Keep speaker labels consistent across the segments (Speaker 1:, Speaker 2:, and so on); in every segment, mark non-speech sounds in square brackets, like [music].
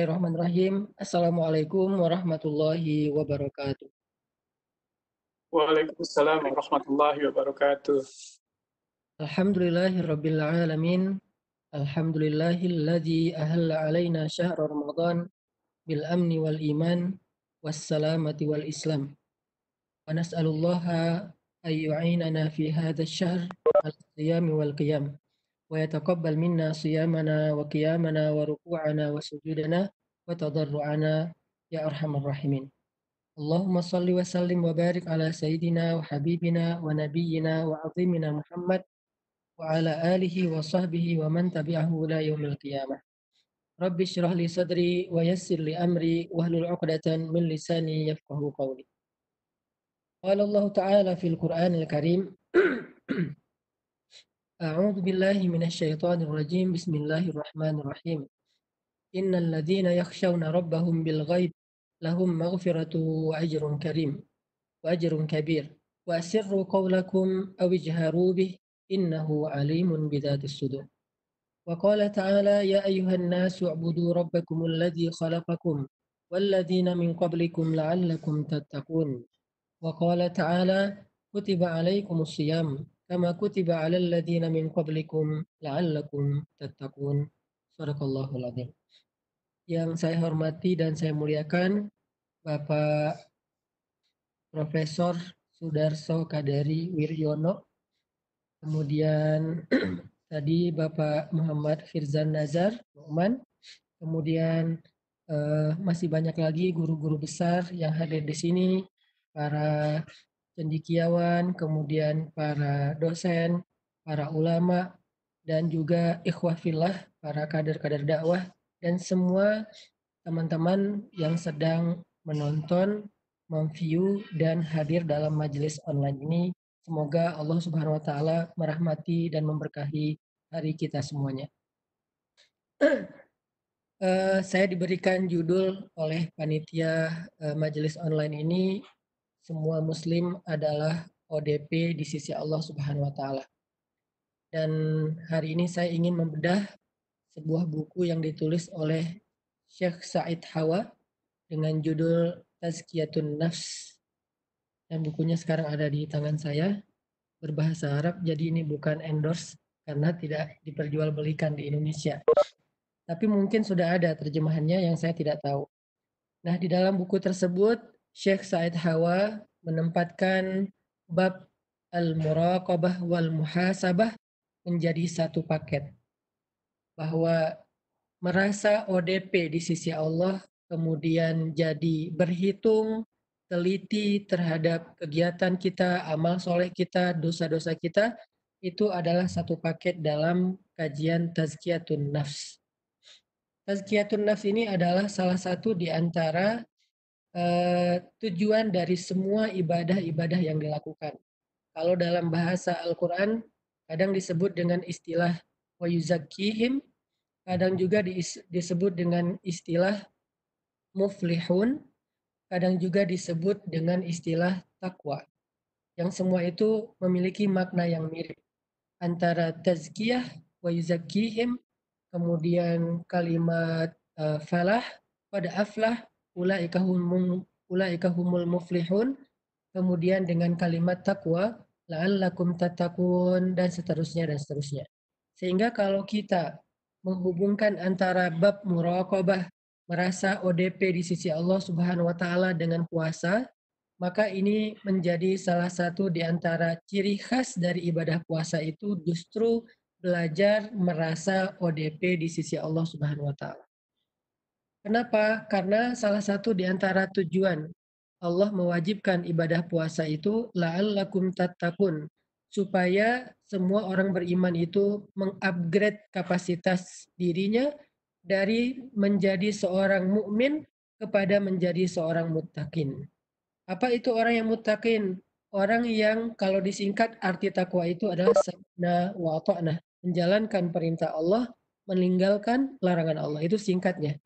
Speaker 1: Bismillahirrahmanirrahim. Assalamualaikum warahmatullahi wabarakatuh.
Speaker 2: Waalaikumsalam warahmatullahi wabarakatuh.
Speaker 1: Alhamdulillahirabbil alamin. Alhamdulillahilladzi ahalla alaina syahr Ramadan bil amni wal iman was salamati wal islam. Wa nas'alullaha ay yu'inana fi hadha asy-syahr al-siyam wal qiyam. ويتقبل منا صيامنا وقيامنا وركوعنا وسجودنا وتضرعنا يا أرحم الراحمين. اللهم صل وسلم وبارك على سيدنا وحبيبنا ونبينا وعظيمنا محمد وعلى آله وصحبه ومن تبعه إلى يوم القيامة. رب اشرح لي صدري ويسر لي أمري واهلل عقدة من لساني يفقه قولي. قال الله تعالى في القرآن الكريم [clears throat] أعوذ بالله من الشيطان الرجيم. بسم الله الرحمن الرحيم. إن الذين يخشون ربهم بالغيب لهم مغفرة وأجر كريم وأجر كبير. وأسروا قولكم أو اجهروا به إنه عليم بذات الصدور. وقال تعالى يا أيها الناس اعبدوا ربكم الذي خلقكم والذين من قبلكم لعلكم تتقون. وقال تعالى كتب عليكم الصيام kama kutiba 'alal ladzina min qablikum la'allakum tattaqun. Sadaqallahul azim. Yang saya hormati dan saya muliakan Bapak Profesor Sudarso Kadari Wiryono. Kemudian [clears throat] tadi Bapak Muhammad Firzan Nazar Nu'man. Kemudian eh, masih banyak lagi guru-guru besar yang hadir di sini, para cendikiawan, kemudian para dosen, para ulama, dan juga ikhwah filah, para kader-kader dakwah, dan semua teman-teman yang sedang menonton, memview, dan hadir dalam majelis online ini. Semoga Allah Subhanahu wa Ta'ala merahmati dan memberkahi hari kita semuanya. uh, [clears throat] saya diberikan judul oleh panitia uh, majelis online ini semua muslim adalah ODP di sisi Allah Subhanahu wa taala. Dan hari ini saya ingin membedah sebuah buku yang ditulis oleh Syekh Said Hawa dengan judul Tazkiyatun Nafs. Dan bukunya sekarang ada di tangan saya berbahasa Arab, jadi ini bukan endorse karena tidak diperjualbelikan di Indonesia. Tapi mungkin sudah ada terjemahannya yang saya tidak tahu. Nah, di dalam buku tersebut Syekh Said Hawa menempatkan bab al-muraqabah wal muhasabah menjadi satu paket. Bahwa merasa ODP di sisi Allah kemudian jadi berhitung teliti terhadap kegiatan kita, amal soleh kita, dosa-dosa kita, itu adalah satu paket dalam kajian tazkiyatun nafs. Tazkiyatun nafs ini adalah salah satu di antara uh, tujuan dari semua ibadah-ibadah yang dilakukan. Kalau dalam bahasa Al-Quran, kadang disebut dengan istilah wa yuzakkihim, kadang juga disebut dengan istilah muflihun, kadang juga disebut dengan istilah takwa. Yang semua itu memiliki makna yang mirip. Antara tazkiyah wa yuzakkihim, kemudian kalimat uh, falah, pada aflah, ulaika humul muflihun kemudian dengan kalimat takwa la'allakum tattaqun dan seterusnya dan seterusnya. Sehingga kalau kita menghubungkan antara bab muraqabah merasa ODP di sisi Allah Subhanahu wa taala dengan puasa, maka ini menjadi salah satu di antara ciri khas dari ibadah puasa itu justru belajar merasa ODP di sisi Allah Subhanahu wa taala. Kenapa? Karena salah satu di antara tujuan Allah mewajibkan ibadah puasa itu la'allakum tattaqun supaya semua orang beriman itu mengupgrade kapasitas dirinya dari menjadi seorang mukmin kepada menjadi seorang muttaqin. Apa itu orang yang muttaqin? Orang yang kalau disingkat arti takwa itu adalah sabna wa ta'na, menjalankan perintah Allah, meninggalkan larangan Allah. Itu singkatnya.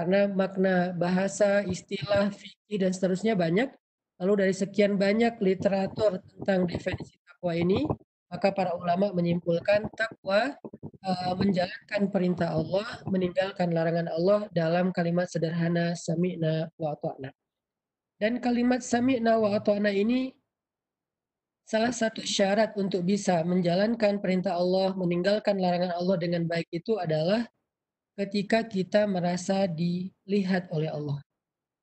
Speaker 1: Karena makna bahasa, istilah, fikih dan seterusnya banyak. Lalu dari sekian banyak literatur tentang definisi takwa ini, maka para ulama menyimpulkan takwa uh, menjalankan perintah Allah, meninggalkan larangan Allah dalam kalimat sederhana sami'na wa ata'na. Dan kalimat sami'na wa ata'na ini salah satu syarat untuk bisa menjalankan perintah Allah, meninggalkan larangan Allah dengan baik itu adalah ketika kita merasa dilihat oleh Allah.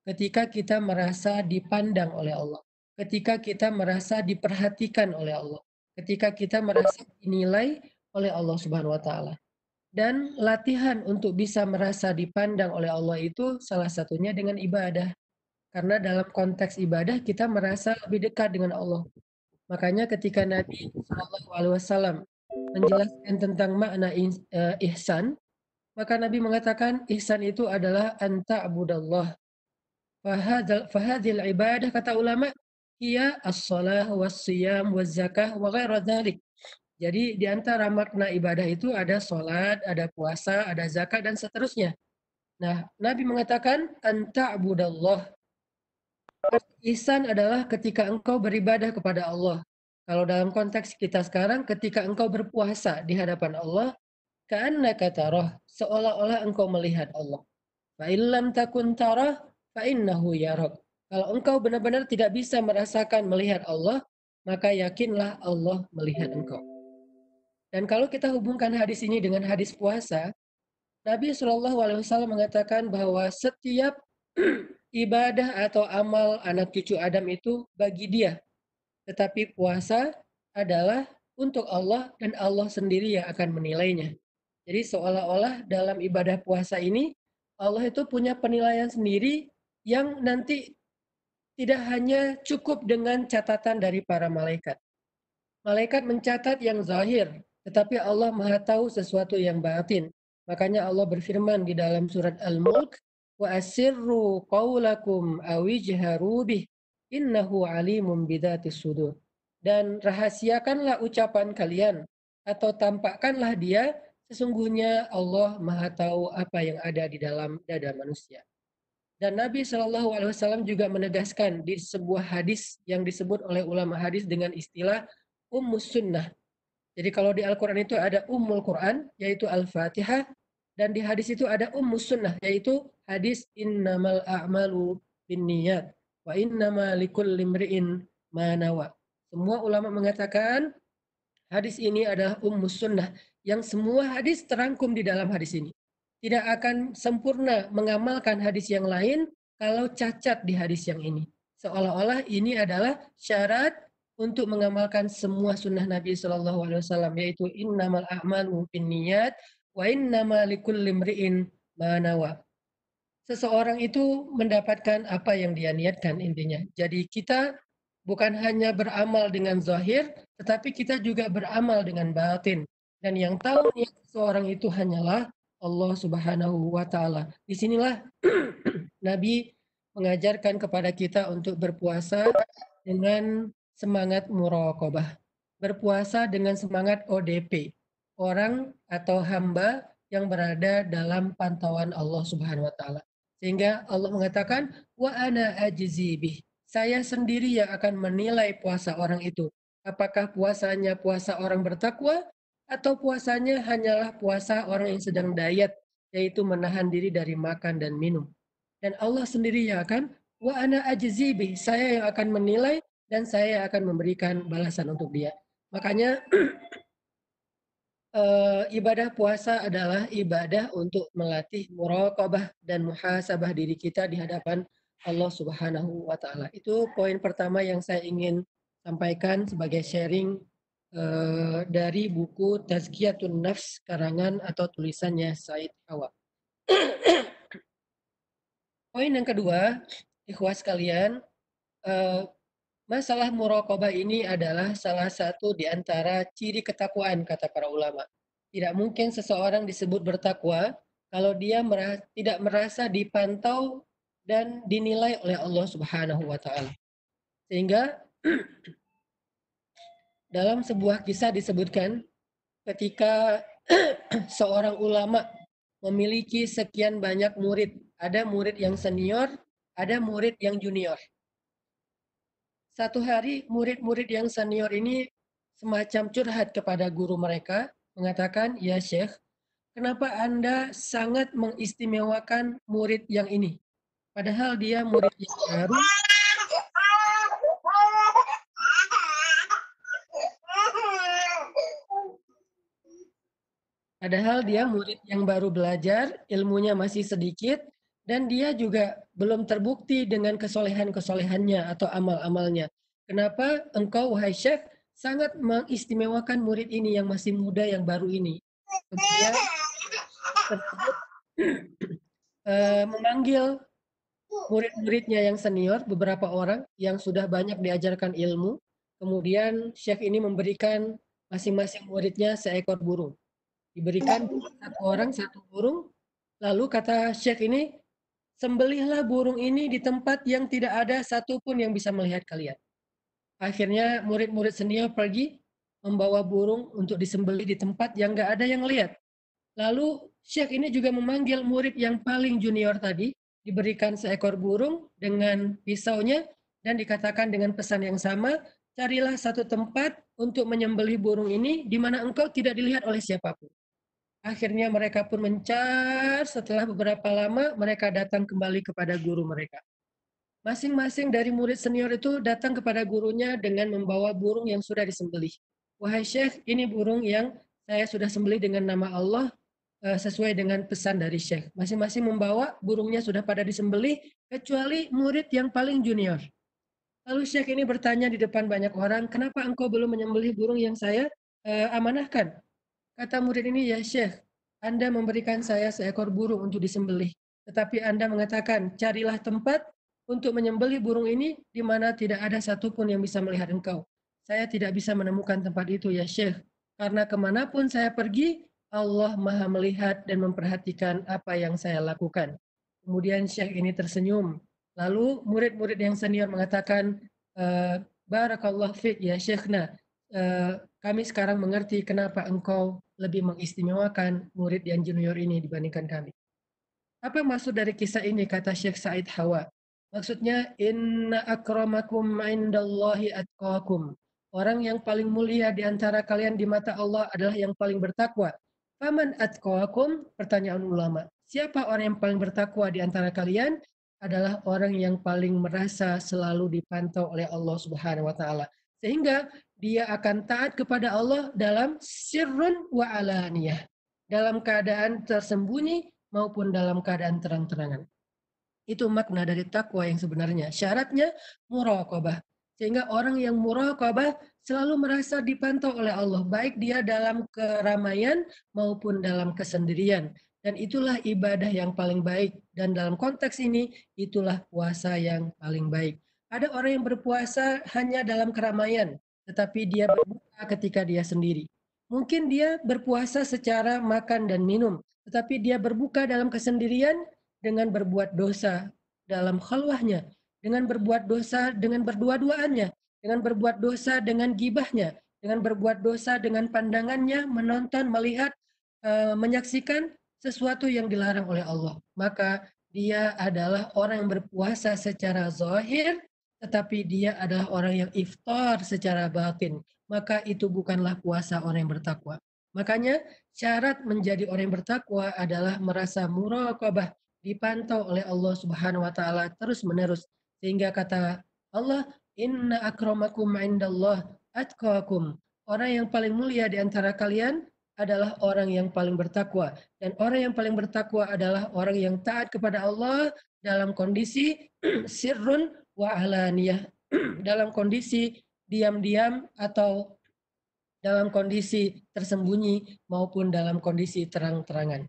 Speaker 1: Ketika kita merasa dipandang oleh Allah. Ketika kita merasa diperhatikan oleh Allah. Ketika kita merasa dinilai oleh Allah Subhanahu wa taala. Dan latihan untuk bisa merasa dipandang oleh Allah itu salah satunya dengan ibadah. Karena dalam konteks ibadah kita merasa lebih dekat dengan Allah. Makanya ketika Nabi Shallallahu Alaihi Wasallam menjelaskan tentang makna eh, ihsan, maka Nabi mengatakan ihsan itu adalah anta abudallah. Fahadil ibadah kata ulama ia as-salah was-siyam was-zakah wa ghairu dzalik. Jadi di antara makna ibadah itu ada sholat, ada puasa, ada zakat, dan seterusnya. Nah, Nabi mengatakan, Anta abudallah. Ihsan adalah ketika engkau beribadah kepada Allah. Kalau dalam konteks kita sekarang, ketika engkau berpuasa di hadapan Allah, kata tarah, seolah-olah engkau melihat Allah. Fa'illam takun tarah, fa'innahu yarak. Kalau engkau benar-benar tidak bisa merasakan melihat Allah, maka yakinlah Allah melihat engkau. Dan kalau kita hubungkan hadis ini dengan hadis puasa, Nabi Shallallahu Alaihi Wasallam mengatakan bahwa setiap [clears throat] ibadah atau amal anak cucu Adam itu bagi dia, tetapi puasa adalah untuk Allah dan Allah sendiri yang akan menilainya. Jadi seolah-olah dalam ibadah puasa ini Allah itu punya penilaian sendiri yang nanti tidak hanya cukup dengan catatan dari para malaikat. Malaikat mencatat yang zahir, tetapi Allah Maha tahu sesuatu yang batin. Makanya Allah berfirman di dalam surat Al-Mulk, "Wa asirru qawlakum awijharu bih, innahu alimun bidatis sudur." Dan rahasiakanlah ucapan kalian atau tampakkanlah dia sesungguhnya Allah Maha tahu apa yang ada di dalam dada manusia. Dan Nabi Shallallahu Alaihi Wasallam juga menegaskan di sebuah hadis yang disebut oleh ulama hadis dengan istilah ummus sunnah jadi kalau di Al-Quran itu ada Ummul Quran, yaitu Al-Fatihah, dan di hadis itu ada Ummus Sunnah, yaitu hadis Innamal a'malu bin niyat, wa innama likul limri'in manawa. Semua ulama mengatakan hadis ini adalah Ummus Sunnah, yang semua hadis terangkum di dalam hadis ini. Tidak akan sempurna mengamalkan hadis yang lain kalau cacat di hadis yang ini. Seolah-olah ini adalah syarat untuk mengamalkan semua sunnah Nabi Shallallahu Alaihi Wasallam yaitu innamal a'malu niat wa innamal likulli imri'in manawa. Seseorang itu mendapatkan apa yang dia niatkan intinya. Jadi kita bukan hanya beramal dengan zahir, tetapi kita juga beramal dengan batin. Dan yang tahu niat seseorang itu hanyalah Allah Subhanahu wa taala. Di sinilah [clears throat] Nabi mengajarkan kepada kita untuk berpuasa dengan semangat muraqabah. Berpuasa dengan semangat ODP, orang atau hamba yang berada dalam pantauan Allah Subhanahu wa taala. Sehingga Allah mengatakan wa ana ajzibih. Saya sendiri yang akan menilai puasa orang itu. Apakah puasanya puasa orang bertakwa atau puasanya hanyalah puasa orang yang sedang diet, yaitu menahan diri dari makan dan minum. Dan Allah sendiri yang akan wa ana ajzibih. Saya yang akan menilai dan saya akan memberikan balasan untuk dia. Makanya uh, [clears throat] ibadah puasa adalah ibadah untuk melatih muraqabah dan muhasabah diri kita di hadapan Allah Subhanahu wa taala. Itu poin pertama yang saya ingin sampaikan sebagai sharing uh, dari buku Tazkiyatun Nafs karangan atau tulisannya Said Hawa. [clears throat] poin yang kedua, ikhwas kalian, uh, Masalah muraqabah ini adalah salah satu di antara ciri ketakwaan kata para ulama. Tidak mungkin seseorang disebut bertakwa kalau dia merasa, tidak merasa dipantau dan dinilai oleh Allah Subhanahu wa taala. Sehingga [clears throat] dalam sebuah kisah disebutkan ketika [clears throat] seorang ulama memiliki sekian banyak murid, ada murid yang senior, ada murid yang junior. Satu hari murid-murid yang senior ini semacam curhat kepada guru mereka mengatakan, "Ya Syekh, kenapa Anda sangat mengistimewakan murid yang ini? Padahal dia murid yang baru Padahal dia murid yang baru belajar, ilmunya masih sedikit, dan dia juga belum terbukti dengan kesolehan-kesolehannya atau amal-amalnya. Kenapa engkau, wahai Syekh, sangat mengistimewakan murid ini yang masih muda, yang baru ini? Kemudian tersebut uh, [clears throat] memanggil murid-muridnya yang senior, beberapa orang yang sudah banyak diajarkan ilmu. Kemudian Syekh ini memberikan masing-masing muridnya seekor burung diberikan satu orang satu burung. Lalu kata Syekh ini, sembelihlah burung ini di tempat yang tidak ada satupun yang bisa melihat kalian. Akhirnya murid-murid senior pergi membawa burung untuk disembelih di tempat yang nggak ada yang lihat. Lalu Syekh ini juga memanggil murid yang paling junior tadi, diberikan seekor burung dengan pisaunya dan dikatakan dengan pesan yang sama, carilah satu tempat untuk menyembelih burung ini di mana engkau tidak dilihat oleh siapa pun. Akhirnya mereka pun mencar, setelah beberapa lama mereka datang kembali kepada guru mereka. Masing-masing dari murid senior itu datang kepada gurunya dengan membawa burung yang sudah disembelih. Wahai Syekh, ini burung yang saya sudah sembelih dengan nama Allah sesuai dengan pesan dari Syekh. Masing-masing membawa burungnya sudah pada disembelih, kecuali murid yang paling junior. Lalu Syekh ini bertanya di depan banyak orang, kenapa engkau belum menyembelih burung yang saya uh, amanahkan? Kata murid ini, ya Syekh, Anda memberikan saya seekor burung untuk disembelih. Tetapi Anda mengatakan, carilah tempat untuk menyembelih burung ini di mana tidak ada satupun yang bisa melihat engkau. Saya tidak bisa menemukan tempat itu ya Syekh. Karena ke mana pun saya pergi, Allah maha melihat dan memperhatikan apa yang saya lakukan. Kemudian Syekh ini tersenyum. Lalu murid-murid yang senior mengatakan, eh, Barakallah fiqh ya Syekhna, uh, kami sekarang mengerti kenapa engkau lebih mengistimewakan murid yang junior ini dibandingkan kami. Apa maksud dari kisah ini kata Syekh Said Hawa? Maksudnya inna akramakum indallahi atqakum. Orang yang paling mulia di antara kalian di mata Allah adalah yang paling bertakwa. Faman atqakum? Pertanyaan ulama. Siapa orang yang paling bertakwa di antara kalian? Adalah orang yang paling merasa selalu dipantau oleh Allah Subhanahu wa taala. Sehingga dia akan taat kepada Allah dalam sirrun wa alaniyah. Dalam keadaan tersembunyi maupun dalam keadaan terang-terangan. Itu makna dari takwa yang sebenarnya. Syaratnya muraqabah. Sehingga orang yang muraqabah selalu merasa dipantau oleh Allah. Baik dia dalam keramaian maupun dalam kesendirian. Dan itulah ibadah yang paling baik. Dan dalam konteks ini, itulah puasa yang paling baik. Ada orang yang berpuasa hanya dalam keramaian, tetapi dia berbuka ketika dia sendiri. Mungkin dia berpuasa secara makan dan minum, tetapi dia berbuka dalam kesendirian dengan berbuat dosa dalam khalwahnya, dengan berbuat dosa dengan berdua-duaannya, dengan berbuat dosa dengan gibahnya, dengan berbuat dosa dengan pandangannya, menonton, melihat, e, menyaksikan sesuatu yang dilarang oleh Allah. Maka dia adalah orang yang berpuasa secara zahir tetapi dia adalah orang yang iftar secara batin, maka itu bukanlah puasa orang yang bertakwa. Makanya syarat menjadi orang yang bertakwa adalah merasa muraqabah, dipantau oleh Allah Subhanahu wa taala terus-menerus sehingga kata Allah, "Inna akramakum indallah atqakum." Orang yang paling mulia di antara kalian adalah orang yang paling bertakwa dan orang yang paling bertakwa adalah orang yang taat kepada Allah dalam kondisi [clears throat] sirrun wa alaniyah [clears throat] dalam kondisi diam-diam atau dalam kondisi tersembunyi maupun dalam kondisi terang-terangan.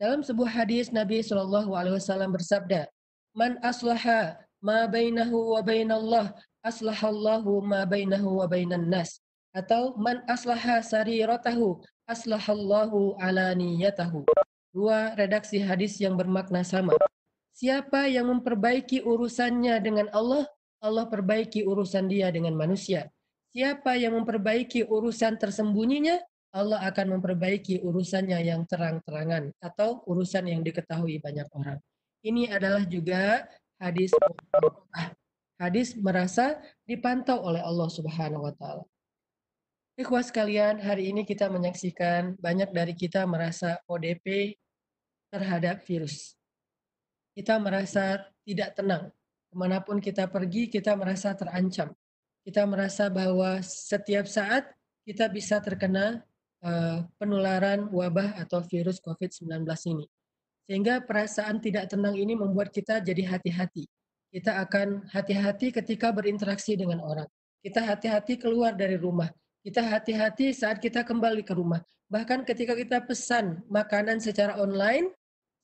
Speaker 1: Dalam sebuah hadis Nabi Wasallam bersabda, "Man aslaha ma bainahu wa bainallah, aslahallahu ma bainahu wa bainan nas." Atau man aslaha sariratahu, aslahallahu alaniyatahu. Dua redaksi hadis yang bermakna sama. Siapa yang memperbaiki urusannya dengan Allah, Allah perbaiki urusan dia dengan manusia. Siapa yang memperbaiki urusan tersembunyinya, Allah akan memperbaiki urusannya yang terang-terangan atau urusan yang diketahui banyak orang. Ini adalah juga hadis hadis merasa dipantau oleh Allah Subhanahu wa taala. Ikhwas sekalian, hari ini kita menyaksikan banyak dari kita merasa ODP terhadap virus. Kita merasa tidak tenang. Ke mana pun kita pergi, kita merasa terancam. Kita merasa bahwa setiap saat kita bisa terkena uh, penularan wabah atau virus COVID-19 ini. Sehingga perasaan tidak tenang ini membuat kita jadi hati-hati. Kita akan hati-hati ketika berinteraksi dengan orang. Kita hati-hati keluar dari rumah. Kita hati-hati saat kita kembali ke rumah. Bahkan ketika kita pesan makanan secara online,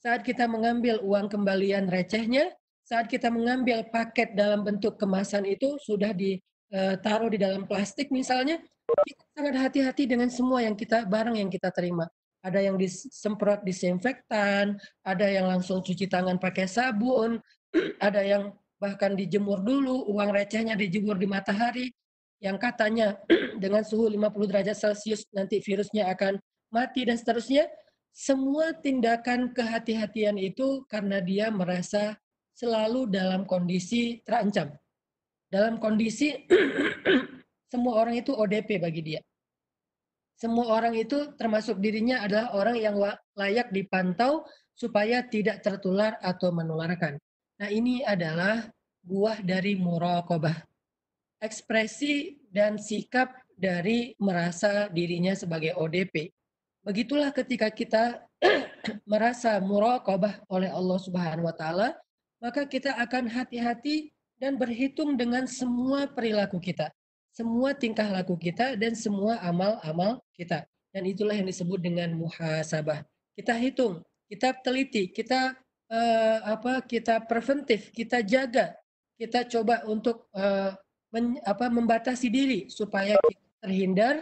Speaker 1: saat kita mengambil uang kembalian recehnya, saat kita mengambil paket dalam bentuk kemasan itu sudah ditaruh di dalam plastik misalnya, kita sangat hati-hati dengan semua yang kita barang yang kita terima ada yang disemprot disinfektan, ada yang langsung cuci tangan pakai sabun, [clears throat] ada yang bahkan dijemur dulu, uang recehnya dijemur di matahari, yang katanya [clears throat] dengan suhu 50 derajat Celcius nanti virusnya akan mati dan seterusnya. Semua tindakan kehati-hatian itu karena dia merasa selalu dalam kondisi terancam. Dalam kondisi [clears throat] semua orang itu ODP bagi dia semua orang itu termasuk dirinya adalah orang yang layak dipantau supaya tidak tertular atau menularkan. Nah ini adalah buah dari muraqabah. Ekspresi dan sikap dari merasa dirinya sebagai ODP. Begitulah ketika kita [clears throat] merasa muraqabah oleh Allah Subhanahu wa taala, maka kita akan hati-hati dan berhitung dengan semua perilaku kita semua tingkah laku kita dan semua amal-amal kita. Dan itulah yang disebut dengan muhasabah. Kita hitung, kita teliti, kita uh, apa? Kita preventif, kita jaga, kita coba untuk uh, men, apa? membatasi diri supaya kita terhindar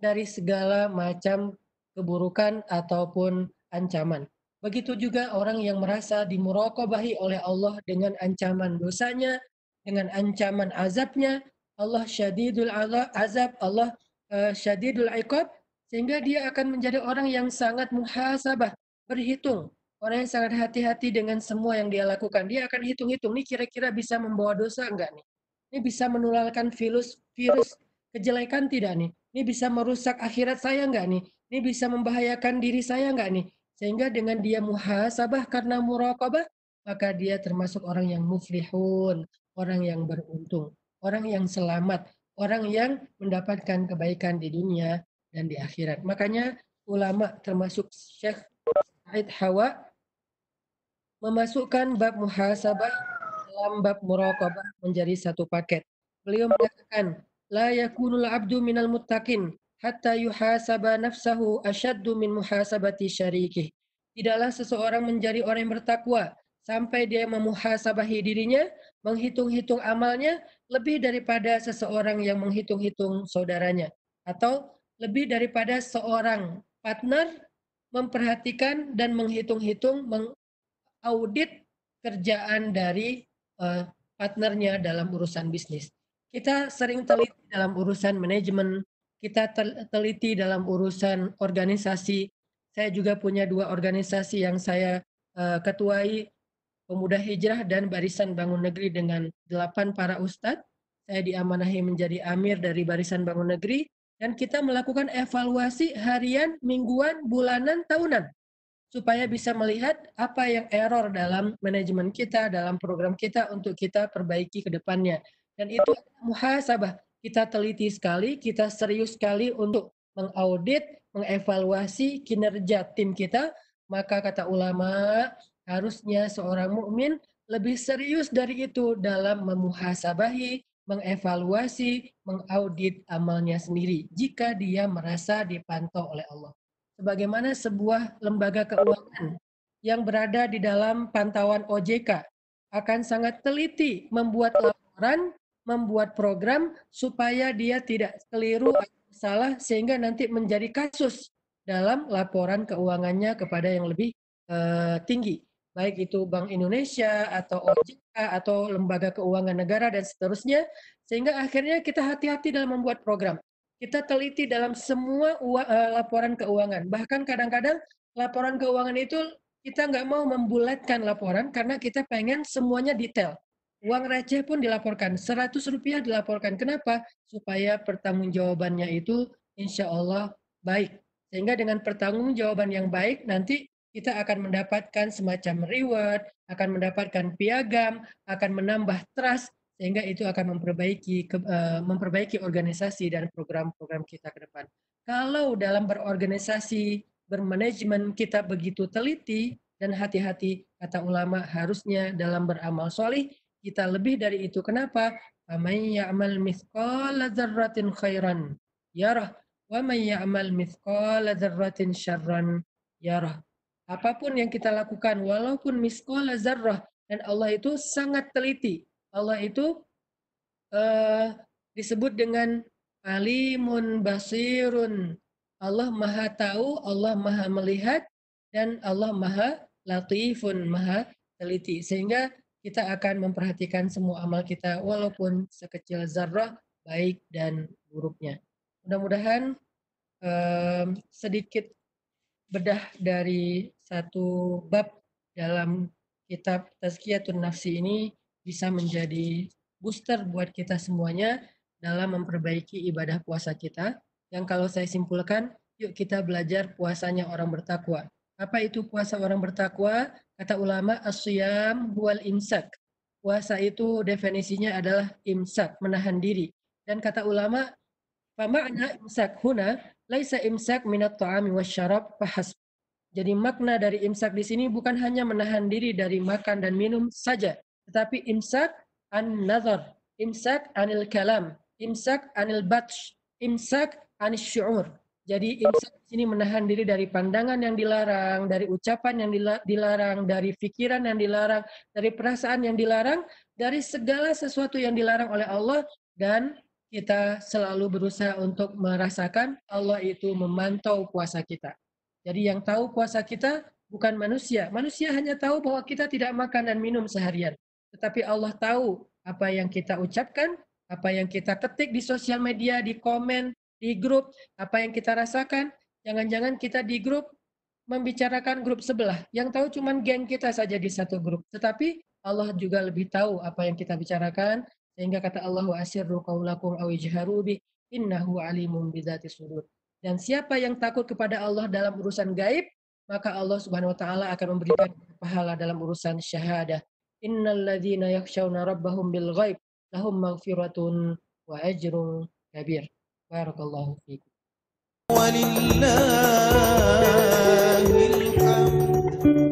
Speaker 1: dari segala macam keburukan ataupun ancaman. Begitu juga orang yang merasa dimurakobahi oleh Allah dengan ancaman dosanya, dengan ancaman azabnya, Allah syadidul azab, Allah uh, syadidul iqab, sehingga dia akan menjadi orang yang sangat muhasabah, berhitung. Orang yang sangat hati-hati dengan semua yang dia lakukan. Dia akan hitung-hitung, ini kira-kira bisa membawa dosa enggak nih? Ini bisa menularkan virus virus kejelekan tidak nih? Ini bisa merusak akhirat saya enggak nih? Ini bisa membahayakan diri saya enggak nih? Sehingga dengan dia muhasabah karena muraqabah, maka dia termasuk orang yang muflihun, orang yang beruntung orang yang selamat, orang yang mendapatkan kebaikan di dunia dan di akhirat. Makanya ulama termasuk Syekh Said Hawa memasukkan bab muhasabah dalam bab muraqabah menjadi satu paket. Beliau mengatakan, la yakunul abdu minal muttaqin hatta yuhasaba nafsahu asyaddu min muhasabati syarikih. Tidaklah seseorang menjadi orang yang bertakwa sampai dia memuhasabahi dirinya, menghitung-hitung amalnya lebih daripada seseorang yang menghitung-hitung saudaranya atau lebih daripada seorang partner memperhatikan dan menghitung-hitung mengaudit kerjaan dari uh, partnernya dalam urusan bisnis. Kita sering teliti dalam urusan manajemen, kita teliti dalam urusan organisasi. Saya juga punya dua organisasi yang saya uh, ketuai Pemuda Hijrah dan Barisan Bangun Negeri dengan delapan para ustadz. Saya diamanahi menjadi amir dari Barisan Bangun Negeri dan kita melakukan evaluasi harian, mingguan, bulanan, tahunan supaya bisa melihat apa yang error dalam manajemen kita, dalam program kita untuk kita perbaiki ke depannya. Dan itu muhasabah. Kita teliti sekali, kita serius sekali untuk mengaudit, mengevaluasi kinerja tim kita. Maka kata ulama, Harusnya seorang mukmin lebih serius dari itu dalam memuhasabahi, mengevaluasi, mengaudit amalnya sendiri jika dia merasa dipantau oleh Allah. Sebagaimana sebuah lembaga keuangan yang berada di dalam pantauan OJK akan sangat teliti membuat laporan, membuat program supaya dia tidak keliru atau salah sehingga nanti menjadi kasus dalam laporan keuangannya kepada yang lebih uh, tinggi baik itu Bank Indonesia atau OJK atau lembaga keuangan negara dan seterusnya sehingga akhirnya kita hati-hati dalam membuat program. Kita teliti dalam semua uh, laporan keuangan. Bahkan kadang-kadang laporan keuangan itu kita nggak mau membulatkan laporan karena kita pengen semuanya detail. Uang receh pun dilaporkan 100 rupiah dilaporkan. Kenapa? Supaya pertanggungjawabannya itu insya Allah baik. Sehingga dengan pertanggungjawaban yang baik nanti kita akan mendapatkan semacam reward, akan mendapatkan piagam, akan menambah trust, sehingga itu akan memperbaiki uh, memperbaiki organisasi dan program-program kita ke depan. Kalau dalam berorganisasi, bermanajemen kita begitu teliti dan hati-hati, kata ulama harusnya dalam beramal solih kita lebih dari itu. Kenapa? Faman ya'mal mithqala dzarratin khairan yarah wa man ya'mal mithqala dzarratin syarran yarah. Apa pun yang kita lakukan walaupun mithqala zarrah dan Allah itu sangat teliti. Allah itu uh, disebut dengan alimun basirun. Allah Maha tahu, Allah Maha melihat dan Allah Maha latifun, Maha teliti. Sehingga kita akan memperhatikan semua amal kita walaupun sekecil zarrah baik dan buruknya. Mudah-mudahan um, sedikit bedah dari satu bab dalam kitab Tazkiyatun Nafsi ini bisa menjadi booster buat kita semuanya dalam memperbaiki ibadah puasa kita. Yang kalau saya simpulkan, yuk kita belajar puasanya orang bertakwa. Apa itu puasa orang bertakwa? Kata ulama, asyam huwal imsak. Puasa itu definisinya adalah imsak, menahan diri. Dan kata ulama, Fama'na imsak huna laisa imsak minat ta'ami wasyarab fahas. Jadi makna dari imsak di sini bukan hanya menahan diri dari makan dan minum saja, tetapi imsak an nazar, imsak anil kalam, imsak anil batsh, imsak anis syu'ur. Jadi imsak di sini menahan diri dari pandangan yang dilarang, dari ucapan yang dilarang, dari pikiran yang dilarang, dari perasaan yang dilarang, dari segala sesuatu yang dilarang oleh Allah dan kita selalu berusaha untuk merasakan Allah itu memantau puasa kita. Jadi yang tahu puasa kita bukan manusia. Manusia hanya tahu bahwa kita tidak makan dan minum seharian. Tetapi Allah tahu apa yang kita ucapkan, apa yang kita ketik di sosial media, di komen, di grup, apa yang kita rasakan, jangan-jangan kita di grup membicarakan grup sebelah. Yang tahu cuma geng kita saja di satu grup. Tetapi Allah juga lebih tahu apa yang kita bicarakan, sehingga kata Allah wa asirru qaulakum aw ijharu bi innahu alimun bidzati sudur. Dan siapa yang takut kepada Allah dalam urusan gaib, maka Allah Subhanahu wa taala akan memberikan pahala dalam urusan syahadah. Innal ladzina yakhshawna rabbahum bil ghaib lahum maghfiratun wa ajrun kabir. Barakallahu fiikum. Walillahil hamd.